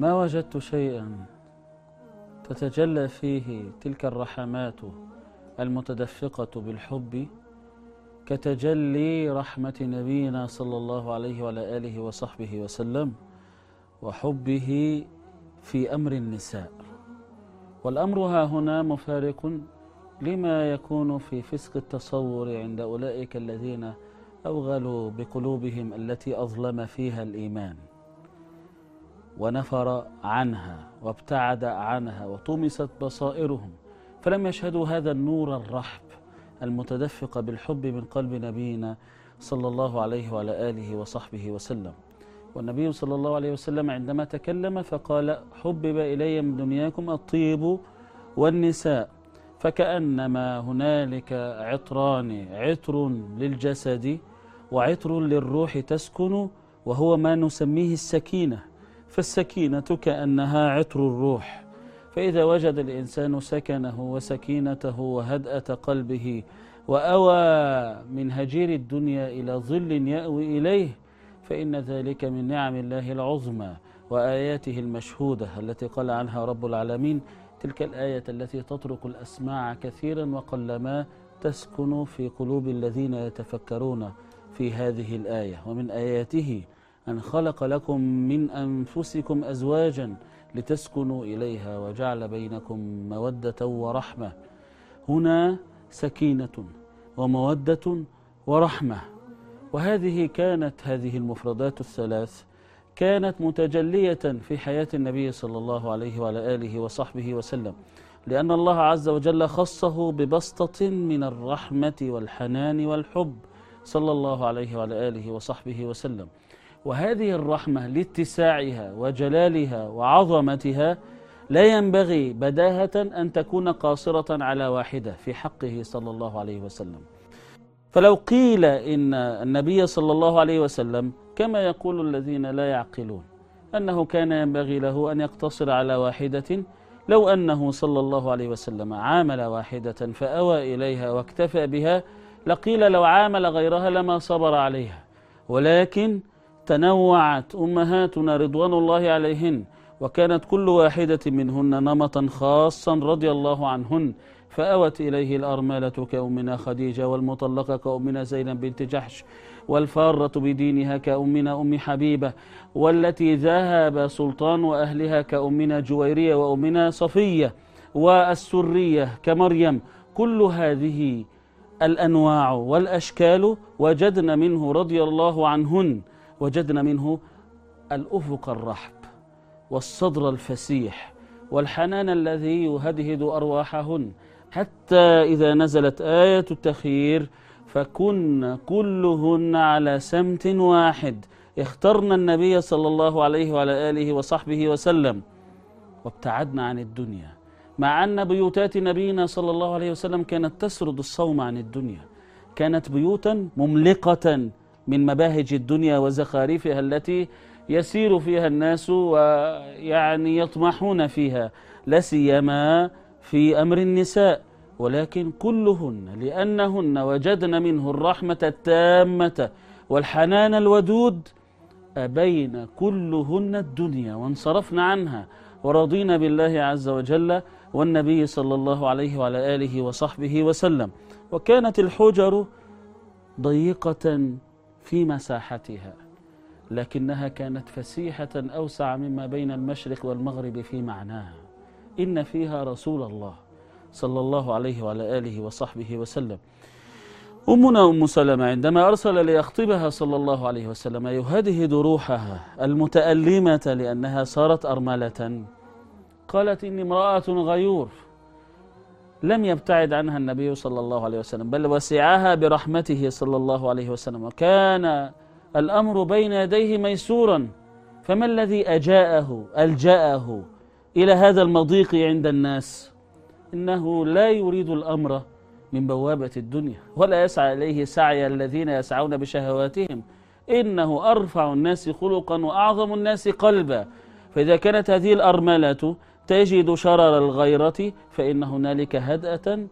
ما وجدت شيئا تتجلى فيه تلك الرحمات المتدفقة بالحب كتجلي رحمة نبينا صلى الله عليه وعلى آله وصحبه وسلم وحبه في أمر النساء. والأمر ها هنا مفارق لما يكون في فسق التصور عند أولئك الذين أوغلوا بقلوبهم التي أظلم فيها الإيمان. ونفر عنها وابتعد عنها وطمست بصائرهم فلم يشهدوا هذا النور الرحب المتدفق بالحب من قلب نبينا صلى الله عليه وعلى آله وصحبه وسلم. والنبي صلى الله عليه وسلم عندما تكلم فقال حبب إلي من دنياكم الطيب والنساء فكأنما هنالك عطران عطر للجسد وعطر للروح تسكن وهو ما نسميه السكينة. فالسكينة كأنها عطر الروح. فإذا وجد الإنسان سكنه وسكينته وهدأة قلبه وأوى من هجير الدنيا إلى ظل يأوي إليه فإن ذلك من نعم الله العظمى وآياته المشهودة التي قال عنها رب العالمين تلك الآية التي تطرق الأسماع كثيرا وقلما تسكن في قلوب الذين يتفكرون في هذه الآية. ومن آياته أن خلق لكم من أنفسكم أزواجا لتسكنوا إليها وجعل بينكم مودة ورحمة. هنا سكينة ومودة ورحمة. وهذه كانت هذه المفردات الثلاث كانت متجلية في حياة النبي صلى الله عليه وعلى آله وصحبه وسلم لأن الله عز وجل خصه ببسطة من الرحمة والحنان والحب صلى الله عليه وعلى آله وصحبه وسلم. وهذه الرحمة لاتساعها وجلالها وعظمتها لا ينبغي بداهة أن تكون قاصرة على واحدة في حقه صلى الله عليه وسلم. فلو قيل إن النبي صلى الله عليه وسلم كما يقول الذين لا يعقلون أنه كان ينبغي له أن يقتصر على واحدة لو أنه صلى الله عليه وسلم عامل واحدة فأوى إليها واكتفى بها لقيل لو عامل غيرها لما صبر عليها. ولكن تنوعت أمهاتنا رضوان الله عليهن وكانت كل واحدة منهن نمطا خاصا رضي الله عنهن فأوت إليه الأرملة كأمنا خديجة والمطلقة كأمنا زينب بنت جحش والفارة بدينها كأمنا أم حبيبة والتي ذهب سلطان أهلها كأمنا جويرية وأمنا صفية والسرية كمريم. كل هذه الأنواع والأشكال وجدنا منه رضي الله عنهن. وجدنا منه الأفق الرحب والصدر الفسيح والحنان الذي يهدهد أرواحهن. حتى إذا نزلت آية التخيير فكن كلهن على سمت واحد. اخترنا النبي صلى الله عليه وعلى آله وصحبه وسلم. وابتعدنا عن الدنيا. مع أن بيوتات نبينا صلى الله عليه وسلم كانت تسرد الصوم عن الدنيا. كانت بيوتا مملقة من مباهج الدنيا وزخارفها التي يسير فيها الناس ويعني يطمحون فيها لا سيما في أمر النساء. ولكن كلهن لأنهن وجدن منه الرحمة التامة والحنان الودود أبين كلهن الدنيا وانصرفن عنها. ورضينا بالله عز وجل والنبي صلى الله عليه وعلى آله وصحبه وسلم. وكانت الحجر ضيقة في مساحتها لكنها كانت فسيحة أوسع مما بين المشرق والمغرب في معناها. إن فيها رسول الله صلى الله عليه وعلى آله وصحبه وسلم. أمنا أم سلمة عندما أرسل ليخطبها صلى الله عليه وسلم يهدهد روحها المتألمة لأنها صارت أرملة قالت إني امرأة غيور. لم يبتعد عنها النبي صلى الله عليه وسلم بل وسعها برحمته صلى الله عليه وسلم. وكان الأمر بين يديه ميسورا فما الذي أجاءه ألجأه إلى هذا المضيق عند الناس؟ إنه لا يريد الأمر من بوابة الدنيا ولا يسعى إليه سعي الذين يسعون بشهواتهم. إنه أرفع الناس خلقا وأعظم الناس قلبا. فإذا كانت هذه الأرملة تجد شرر الغيرة فإن هنالك هدأة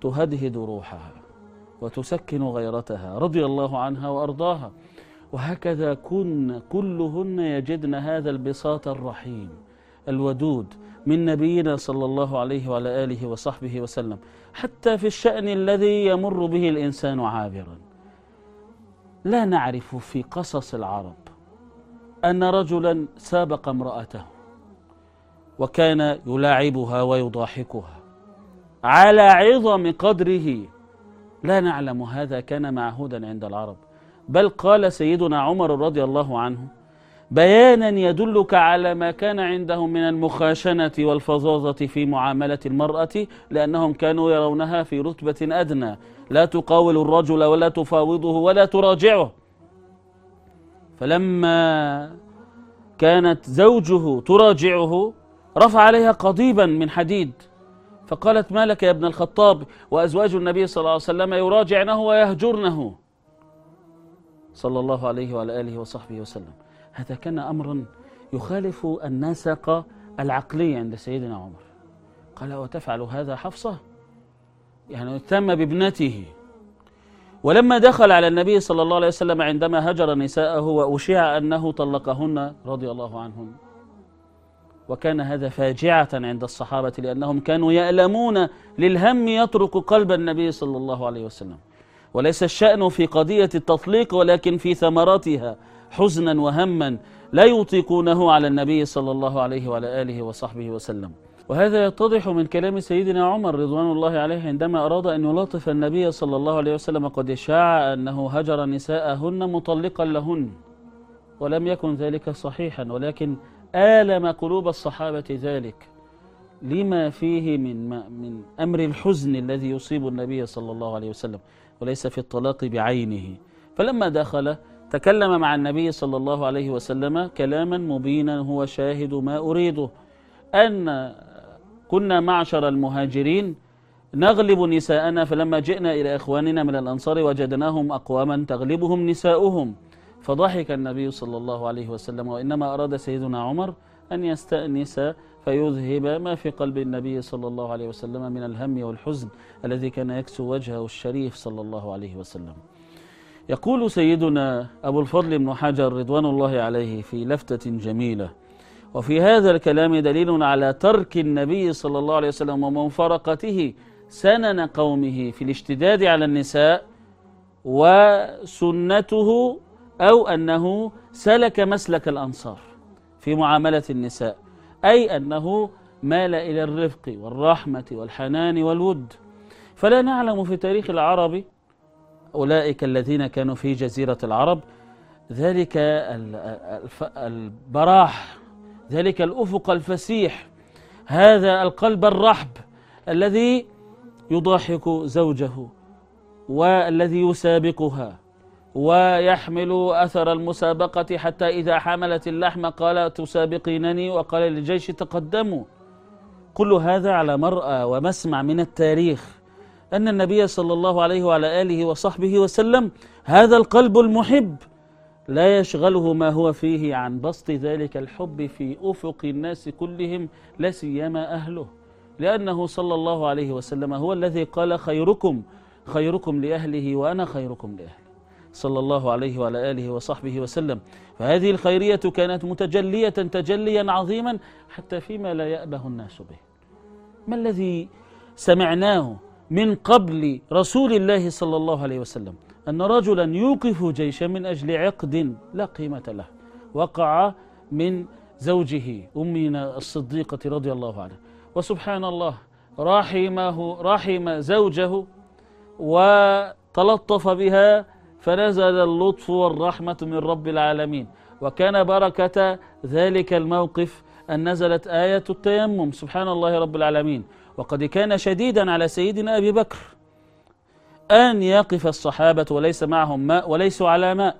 تهدهد روحها وتسكن غيرتها رضي الله عنها وأرضاها. وهكذا كن كلهن يجدن هذا البساط الرحيم الودود من نبينا صلى الله عليه وعلى آله وصحبه وسلم حتى في الشأن الذي يمر به الإنسان عابرا. لا نعرف في قصص العرب أن رجلا سابق امرأته وكان يلاعبها ويضاحكها. على عظم قدره لا نعلم هذا كان معهودا عند العرب. بل قال سيدنا عمر رضي الله عنه بيانا يدلك على ما كان عندهم من المخاشنة والفظاظة في معاملة المرأة لأنهم كانوا يرونها في رتبة أدنى. لا تقاول الرجل ولا تفاوضه ولا تراجعه. فلما كانت زوجه تراجعه رفع عليها قضيبا من حديد. فقالت ما لك يا ابن الخطاب؟ وأزواج النبي صلى الله عليه وسلم يراجعنه ويهجرنه. صلى الله عليه وعلى آله وصحبه وسلم. هذا كان أمرا يخالف النسق العقلي عند سيدنا عمر. قال وتفعل هذا حفصة؟ يعني تم بابنته. ولما دخل على النبي صلى الله عليه وسلم عندما هجر نساءه وأشيع أنه طلقهن رضي الله عنهم وكان هذا فاجعة عند الصحابة لأنهم كانوا يألمون للهم يطرق قلب النبي صلى الله عليه وسلم. وليس الشأن في قضية التطليق ولكن في ثمراتها حزنا وهما لا يطيقونه على النبي صلى الله عليه وعلى آله وصحبه وسلم. وهذا يتضح من كلام سيدنا عمر رضوان الله عليه عندما أراد أن يلاطف النبي صلى الله عليه وسلم قد شاع أنه هجر نساءهن مطلقا لهن. ولم يكن ذلك صحيحا ولكن آلم قلوب الصحابة ذلك. لما فيه من, من أمر الحزن الذي يصيب النبي صلى الله عليه وسلم وليس في الطلاق بعينه. فلما دخل تكلم مع النبي صلى الله عليه وسلم كلاما مبينا هو شاهد ما أريده. أن كنا معشر المهاجرين نغلب نساءنا فلما جئنا إلى إخواننا من الأنصار وجدناهم أقواما تغلبهم نساؤهم. فضحك النبي صلى الله عليه وسلم وإنما أراد سيدنا عمر أن يستأنس فيذهب ما في قلب النبي صلى الله عليه وسلم من الهم والحزن الذي كان يكسو وجهه الشريف صلى الله عليه وسلم. يقول سيدنا أبو الفضل بن حجر رضوان الله عليه في لفتة جميلة وفي هذا الكلام دليل على ترك النبي صلى الله عليه وسلم ومنفرقته سنن قومه في الاشتداد على النساء وسنته أو أنه سلك مسلك الأنصار في معاملة النساء أي أنه مال إلى الرفق والرحمة والحنان والود. فلا نعلم في تاريخ العرب أولئك الذين كانوا في جزيرة العرب ذلك البراح ذلك الأفق الفسيح هذا القلب الرحب الذي يضاحك زوجه والذي يسابقها. ويحمل أثر المسابقة حتى إذا حملت اللحم. قال تسابقينني. وقال للجيش تقدموا. كل هذا على مرأى ومسمع من التاريخ أن النبي صلى الله عليه وعلى آله وصحبه وسلم هذا القلب المحب لا يشغله ما هو فيه عن بسط ذلك الحب في أفق الناس كلهم لا سيما أهله. لأنه صلى الله عليه وسلم هو الذي قال خيركم خيركم لأهله وأنا خيركم لأهلي صلى الله عليه وعلى آله وصحبه وسلم. فهذه الخيرية كانت متجلية تجليا عظيما حتى فيما لا يأبه الناس به. ما الذي سمعناه من قبل رسول الله صلى الله عليه وسلم؟ أن رجلا يوقف جيشا من أجل عقد لا قيمة له. وقع من زوجه أمنا الصديقة رضي الله عنها. وسبحان الله رحمه رحم زوجه وتلطف بها فنزل اللطف والرحمة من رب العالمين. وكان بركة ذلك الموقف أن نزلت آية التيمم. سبحان الله رب العالمين. وقد كان شديدا على سيدنا أبي بكر أن يقف الصحابة وليس معهم ماء وليسوا على ماء.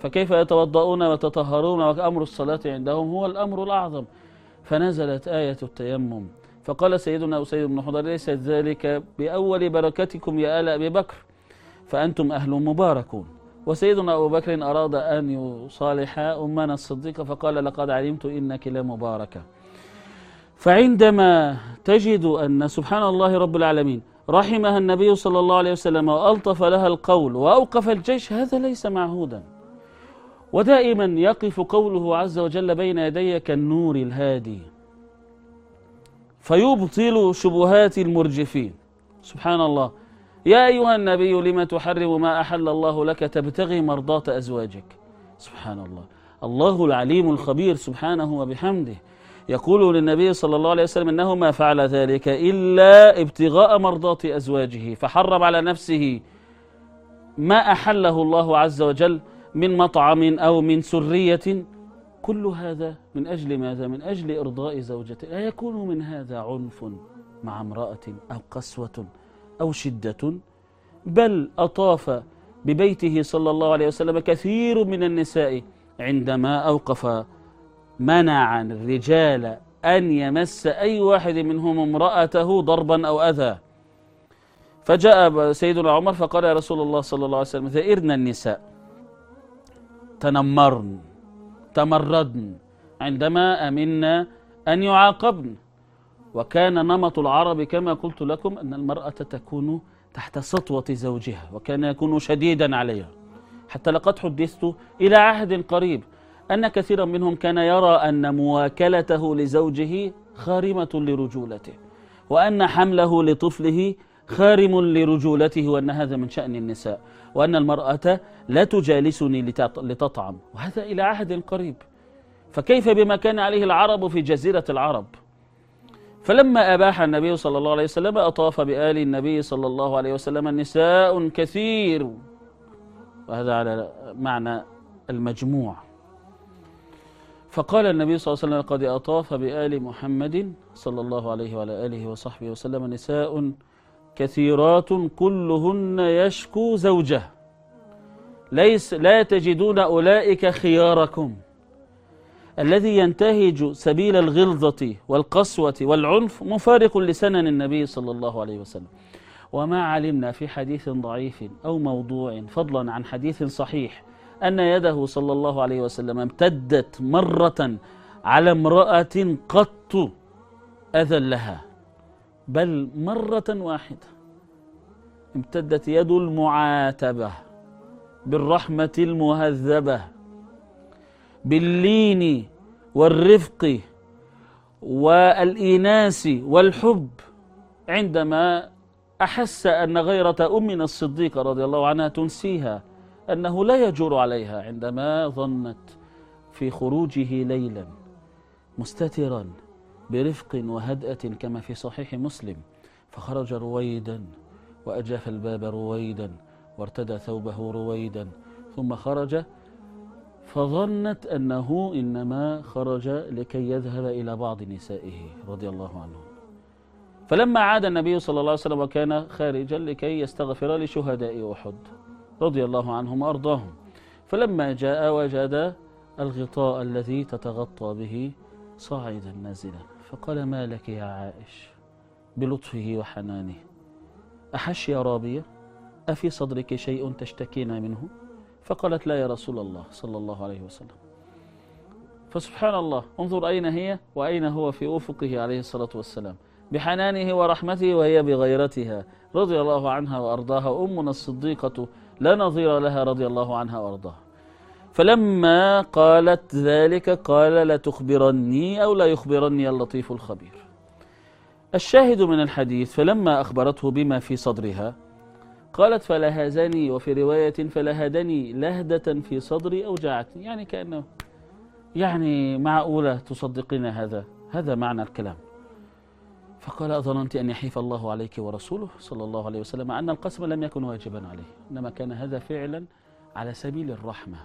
فكيف يتوضؤون ويتطهرون وأمر الصلاة عندهم هو الأمر الأعظم. فنزلت آية التيمم. فقال سيدنا أسيد بن حضر ليس ذلك بأول بركتكم يا آل أبي بكر. فأنتم أهل مباركون. وسيدنا أبو بكر أراد أن يصالح أمنا الصديقة فقال لقد علمت إنك لمباركة. فعندما تجد أن سبحان الله رب العالمين رحمها النبي صلى الله عليه وسلم وألطف لها القول وأوقف الجيش هذا ليس معهودا. ودائما يقف قوله عز وجل بين يدي كالنور الهادي. فيبطل شبهات المرجفين. سبحان الله. يا أيها النبي لم تحرم ما أحل الله لك؟ تبتغي مرضات أزواجك. سبحان الله الله العليم الخبير سبحانه وبحمده. يقول للنبي صلى الله عليه وسلم إنه ما فعل ذلك إلا ابتغاء مرضات أزواجه فحرم على نفسه ما أحله الله عز وجل من مطعم أو من سرية. كل هذا من أجل ماذا؟ من أجل إرضاء زوجته، لا يكون من هذا عنف مع امرأة أو قسوة. أو شدة بل أطاف ببيته صلى الله عليه وسلم كثير من النساء عندما أوقف. منع الرجال أن يمس أي واحد منهم امرأته ضربا أو أذى. فجاء سيدنا عمر فقال يا رسول الله صلى الله عليه وسلم ثئرن النساء. تنمرن تمردن عندما أمنا أن يعاقبن. وكان نمط العرب كما قلت لكم أن المرأة تكون تحت سطوة زوجها وكان يكون شديدا عليها. حتى لقد حدثت إلى عهد قريب أن كثيرا منهم كان يرى أن مواكلته لزوجه خارمة لرجولته وأن حمله لطفله خارم لرجولته وأن هذا من شأن النساء وأن المرأة لا تجالسني لتطعم وهذا إلى عهد قريب. فكيف بما كان عليه العرب في جزيرة العرب؟ فلما أباح النبي صلى الله عليه وسلم أطاف بآل النبي صلى الله عليه وسلم نساء كثير. وهذا على معنى المجموع. فقال النبي صلى الله عليه وسلم قد أطاف بآل محمد صلى الله عليه وعلى آله وصحبه وسلم نساء كثيرات كلهن يشكو زوجه. ليس لا تجدون أولئك خياركم. الذي ينتهج سبيل الغلظة والقسوة والعنف مفارق لسنن النبي صلى الله عليه وسلم. وما علمنا في حديث ضعيف أو موضوع فضلا عن حديث صحيح أن يده صلى الله عليه وسلم امتدت مرة على امرأة قط أذلها بل مرة واحدة امتدت يد المعاتبة بالرحمة المهذبة باللين والرفق والإيناس والحب عندما أحس أن غيرة أمنا الصديقة رضي الله عنها تنسيها أنه لا يجور عليها عندما ظنت في خروجه ليلا مستترا برفق وهدأة كما في صحيح مسلم. فخرج رويدا وأجاف الباب رويدا وارتدى ثوبه رويدا ثم خرج فظنت أنه إنما خرج لكي يذهب إلى بعض نسائه رضي الله عنهم. فلما عاد النبي صلى الله عليه وسلم وكان خارجا لكي يستغفر لشهداء أحد رضي الله عنهم وأرضاهم. فلما جاء وجد الغطاء الذي تتغطى به صاعدا نازلا فقال ما لك يا عائش؟ بلطفه وحنانه. أحش يا رابية؟ أفي صدرك شيء تشتكين منه؟ فقالت لا يا رسول الله صلى الله عليه وسلم. فسبحان الله انظر أين هي وأين هو في أفقه عليه الصلاة والسلام. بحنانه ورحمته وهي بغيرتها. رضي الله عنها وأرضاها. أمنا الصديقة لا نظير لها رضي الله عنها وأرضاها. فلما قالت ذلك قال لا تخبرني أو لا يخبرني اللطيف الخبير. الشاهد من الحديث فلما أخبرته بما في صدرها قالت فلهزني وفي رواية فلهدني لهدة في صدري أوجعتني يعني كأنه يعني معقولة تصدقين هذا؟ هذا معنى الكلام. فقال أظننت أن يحيف الله عليك ورسوله صلى الله عليه وسلم أن القسم لم يكن واجبا عليه إنما كان هذا فعلا على سبيل الرحمة.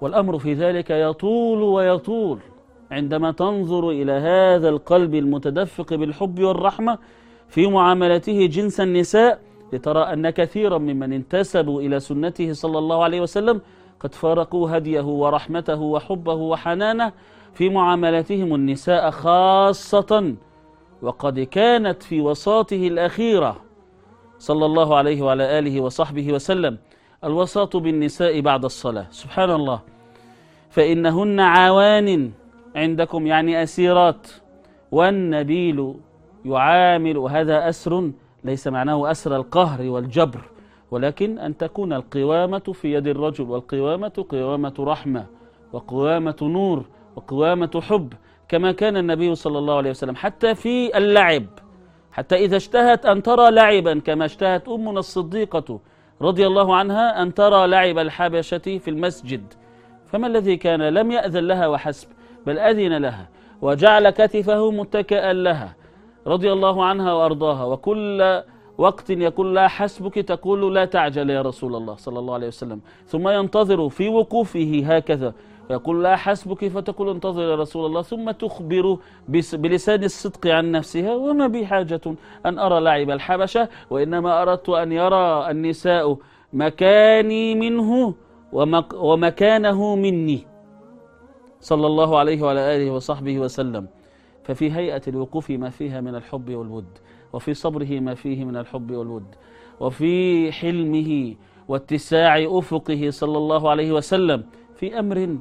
والأمر في ذلك يطول ويطول عندما تنظر إلى هذا القلب المتدفق بالحب والرحمة في معاملته جنس النساء لترى أن كثيرا ممن انتسبوا إلى سنته صلى الله عليه وسلم قد فارقوا هديه ورحمته وحبه وحنانه في معاملتهم النساء خاصة وقد كانت في وساطه الأخيرة صلى الله عليه وعلى آله وصحبه وسلم الوساط بالنساء بعد الصلاة. سبحان الله. فإنهن عوان عندكم يعني أسيرات. والنبيل يعامل وهذا أسر ليس معناه أسر القهر والجبر ولكن أن تكون القوامة في يد الرجل والقوامة قوامة رحمة وقوامة نور وقوامة حب كما كان النبي صلى الله عليه وسلم حتى في اللعب. حتى إذا اشتهت أن ترى لعبا كما اشتهت أمنا الصديقة رضي الله عنها أن ترى لعب الحبشة في المسجد. فما الذي كان؟ لم يأذن لها وحسب بل أذن لها وجعل كتفه متكئا لها. رضي الله عنها وأرضاها. وكل وقت يقول لا حسبك تقول لا تعجل يا رسول الله صلى الله عليه وسلم. ثم ينتظر في وقوفه هكذا. يقول لا حسبك فتقول انتظر يا رسول الله. ثم تخبر بلسان الصدق عن نفسها. وما بي حاجة أن أرى لعب الحبشة وإنما أردت أن يرى النساء مكاني منه ومكانه مني. صلى الله عليه وعلى آله وصحبه وسلم. ففي هيئة الوقوف ما فيها من الحب والود وفي صبره ما فيه من الحب والود وفي حلمه واتساع أفقه صلى الله عليه وسلم في أمر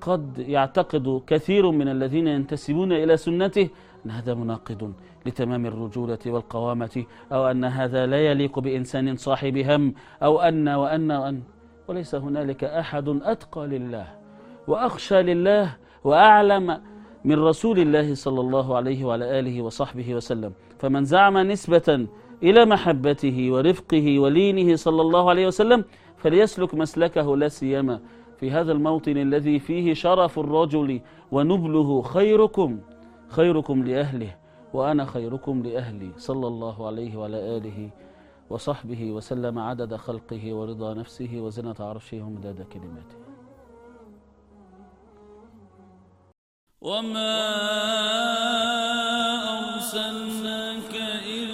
قد يعتقد كثير من الذين ينتسبون إلى سنته أن هذا مناقض لتمام الرجولة والقوامة أو أن هذا لا يليق بإنسان صاحب هم أو أن وأن وأن وليس هنالك أحد أتقى لله وأخشى لله وأعلم من رسول الله صلى الله عليه وعلى آله وصحبه وسلم. فمن زعم نسبة إلى محبته ورفقه ولينه صلى الله عليه وسلم فليسلك مسلكه لا سيما. في هذا الموطن الذي فيه شرف الرجل ونبله خيركم خيركم لأهله وأنا خيركم لأهلي. صلى الله عليه وعلى آله وصحبه وسلم عدد خلقه ورضا نفسه وزنة عرشه ومداد كلماته. وما أرسلناك إلا